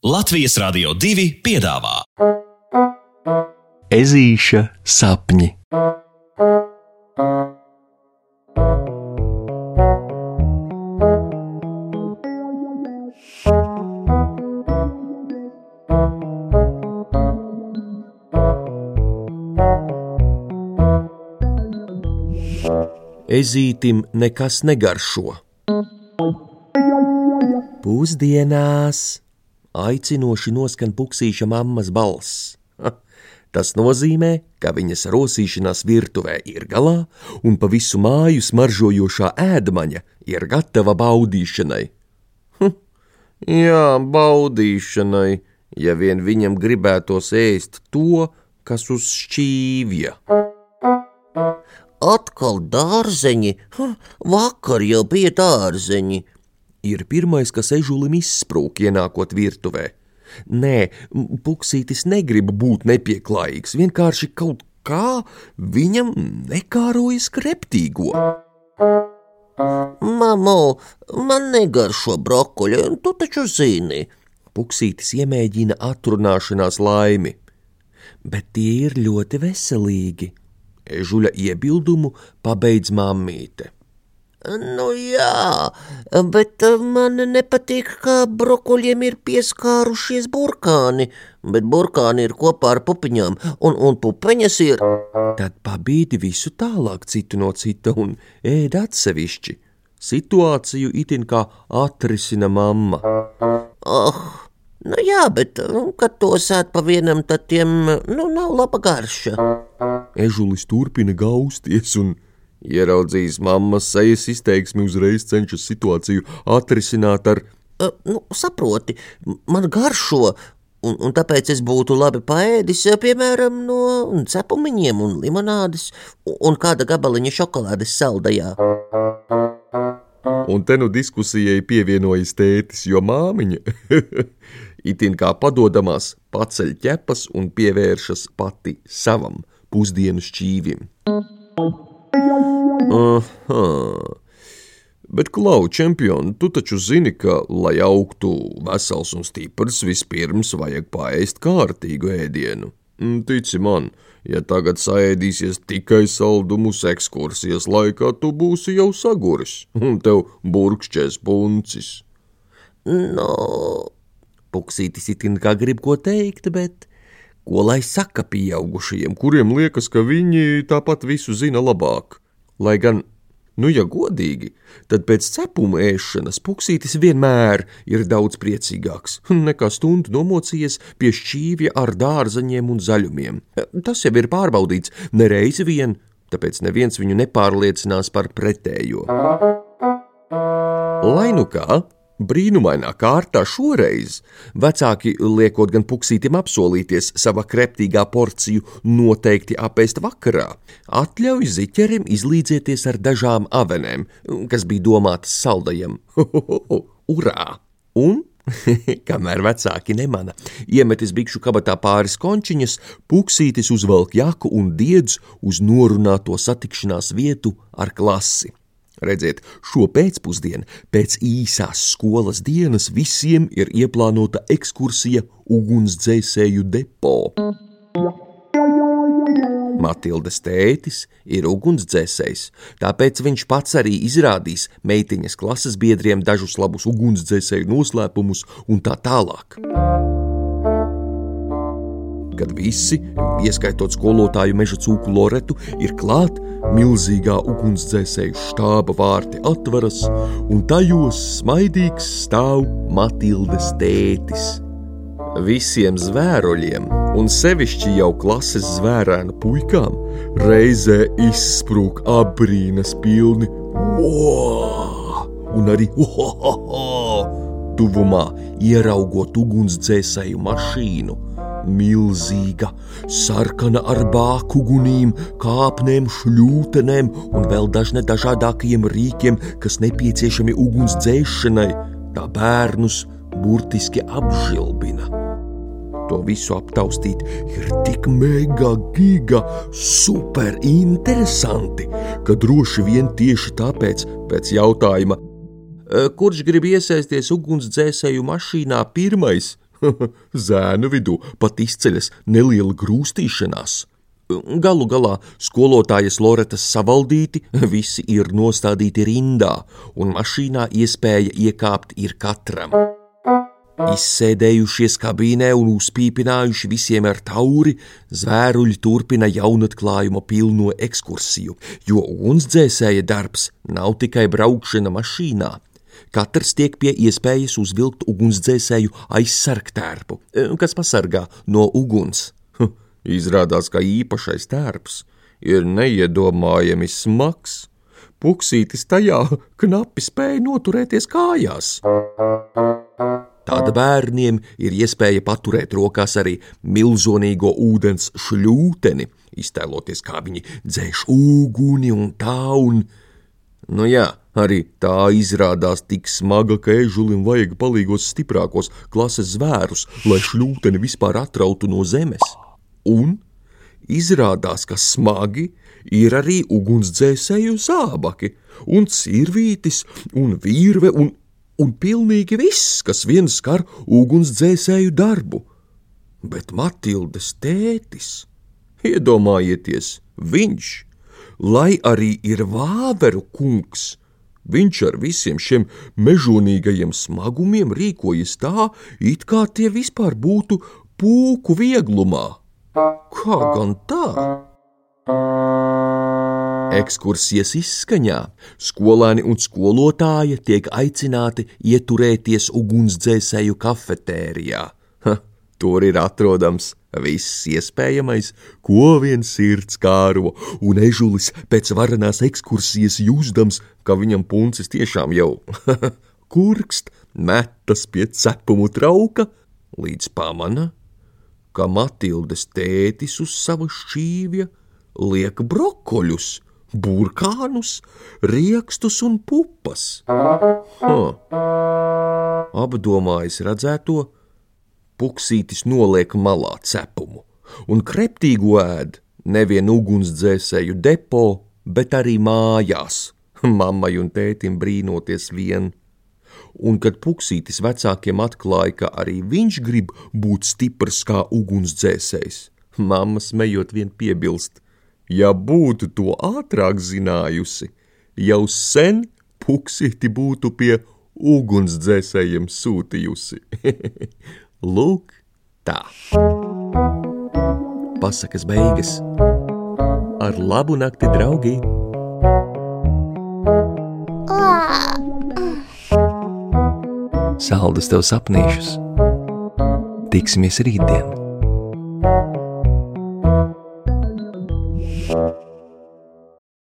Latvijas Rādio 2 piedāvā Ezīša sapņi. Ezītim nekas negaršo. Pusdienās aicinoši noskan puksīša mammas balss. Tas nozīmē, ka viņas rosīšanās virtuvē ir galā, un pa visu māju smaržojošā ēdmaņa ir gatava baudīšanai. Hm, jā, baudīšanai, ja vien viņam gribētos ēst to, kas uz šķīvja. Atkal dārzeņi, hm, vakar jau bija dārzeņi, ir pirmais, kas ežulim izsprūk, ienākot virtuvē. Nē, puksītis negrib būt nepieklājīgs, vienkārši kaut kā viņam nekārojas kreptīgo. Mamo, man negaršo brokoļi, tu taču zini. Puksītis iemēģina atrunāšanās laimi, bet tie ir ļoti veselīgi. Ežuļa iebildumu pabeidz mammīte. Nu jā, bet eh, man nepatīk, ka brokoļiem ir pieskārušies burkāni, bet burkāni ir kopā ar pupiņām, un, un pupiņas ir. Tad pabīdi visu tālāk citu no cita un ēd atsevišķi. Situāciju itin kā atrisina mamma. Oh, nu jā, bet eh, kad to sēt pa vienam, tad tiem nu, nav laba garša. Ežulis turpina gausties un Ieraudzījis mammas sejas izteiksmi, uzreiz cenšas situāciju atrisināt ar: uh, nu, Saproti, man garšo, un, un tāpēc es būtu labi paēdis, piemēram, no cepumiņiem un limonādes, un kāda gabaliņa šokolādes saldajā. Un te nu diskusijai pievienojas tētis, jo māmiņa itin kā padodamās paceļ ķepas un pievēršas pati savam pusdienu šķīvim. Aha. Bet, Klau, čempioni, tu taču zini, ka, lai augtu vesels un stiprs, vispirms vajag paēst kārtīgu ēdienu. Mm, tici man, ja tagad saēdīsies tikai saldumus ekskursijas laikā, tu būsi jau saguris, un tev burkšķēs puncis. No, puksītis itin kā grib ko teikt, bet ko lai saka pieaugušajiem, kuriem liekas, ka viņi tāpat visu zina labāk? Lai gan, nu, ja godīgi, tad pēc cepuma ēšanas puksītis vienmēr ir daudz priecīgāks nekā stundu nomocījies pie šķīvja ar dārzaņiem un zaļumiem. Tas jau ir pārbaudīts nereizi vien, tāpēc neviens viņu nepārliecinās par pretējo. Lai nu kā, Brīnumainā kārtā šoreiz vecāki, liekot gan puksītim apsolīties sava kreptīgā porciju noteikti apēst vakarā, atļauj ziķerim izlīdzieties ar dažām avenēm, kas bija domātas saldajam. Urā! Un Kamēr vecāki nemana, iemetis bikšu kabatā pāris končiņas, puksītis uzvelk jaku un diedz uz norunāto satikšanās vietu ar klasi. Redziet, šo pēcpusdienu pēc īsās skolas dienas visiem ir ieplānota ekskursija ugunsdzēsēju depo. Matildes tētis ir ugunsdzēsējs, tāpēc viņš pats arī izrādīs meitiņas klases biedriem dažus labus ugunsdzēsēju noslēpumus un tā tālāk kad visi, ieskaitot skolotāju meža cūku Loretu, ir klāt, milzīgā ugunsdzēsēju štāba vārti atveras, un tajos smaidīgs stāv Matildes tētis. Visiem zvēroļiem, un sevišķi jau klases zvērēnu puikām, reizē izsprūk abrīnas pilni wow! un arī ohoho! Tuvumā ieraugot ugunsdzēsēju mašīnu – milzīga, sarkana ar bāku gunīm, kāpnēm, šļūtenēm un vēl dažne dažādākajiem rīkiem, kas nepieciešami uguns dzēšanai, tā bērnus burtiski apžilbina. To visu aptaustīt ir tik mega, giga, super interesanti, ka droši vien tieši tāpēc, pēc jautājuma, kurš grib iesaisties ugunsdzēsēju mašīnā pirmais, Zēnu vidū pat izceļas neliela grūstīšanās. Galu galā skolotājas Loretas savaldīti, visi ir nostādīti rindā, un mašīnā iespēja iekāpt ir katram. Izsēdējušies kabīnē un uzpīpinājuši visiem ar tauri, zvēruļi turpina jaunatklājuma pilno ekskursiju, jo ugunsdzēsēja darbs nav tikai braukšana mašīnā. Katrs tiek pie iespējas uzvilkt ugunsdzēsēju aizsargtērpu, kas pasargā no uguns. Izrādās, ka īpašais tērps ir neiedomājami smags. Puksītis tajā knapi spēja noturēties kājās. Tāda bērniem ir iespēja paturēt rokās arī milzīgo ūdens šļūteni, iztēloties, kā viņi dzēš uguni un tā un. Nu jā, arī tā izrādās tik smaga, ka ežulim vajag palīgos stiprākos klases zvērus, lai šļūteni vispār atrautu no zemes. Un izrādās, ka smagi ir arī ugunsdzēsēju zābaki, un cirvītis, un virve, un, un pilnīgi viss, kas vien skar ugunsdzēsēju darbu. Bet Matildes tētis, iedomājieties, viņš, lai arī ir vāveru kungs, viņš ar visiem šiem mežonīgajiem smagumiem rīkojas tā, it kā tie vispār būtu pūku vieglumā. Kā gan tā? Ekskursijas izskaņā skolēni un skolotāja tiek aicināti ieturēties ugunsdzēsēju kafetērijā. Ha, tur ir atrodams viss iespējamais, ko vien sirds kāro, un ežulis pēc varenās ekskursijas jūzdams, ka viņam puncis tiešām jau kurkst, metas pie cepumu trauka, līdz pamana, ka Matildes tētis uz sava šķīvja liek brokoļus, burkānus, riekstus un pupas. Huh. Apdomājis redzēto, puksītis noliek malā cepumu un kreptīgu ēd nevien ugunsdzēsēju depo, bet arī mājās, mammai un tētim brīnoties vien un kad puksītis vecākiem atklāja, ka arī viņš grib būt stiprs kā ugunsdzēsējs, mamma smējot vien piebilst: Ja būtu to ātrāk zinājusi, jau sen puksīti būtu pie ugunsdzēsējiem sūtījusi. Lūk, tā. Pasakas beigas. Ar labu nakti, draugi! saldus tev sapnīšus. Tiksimies rītdien!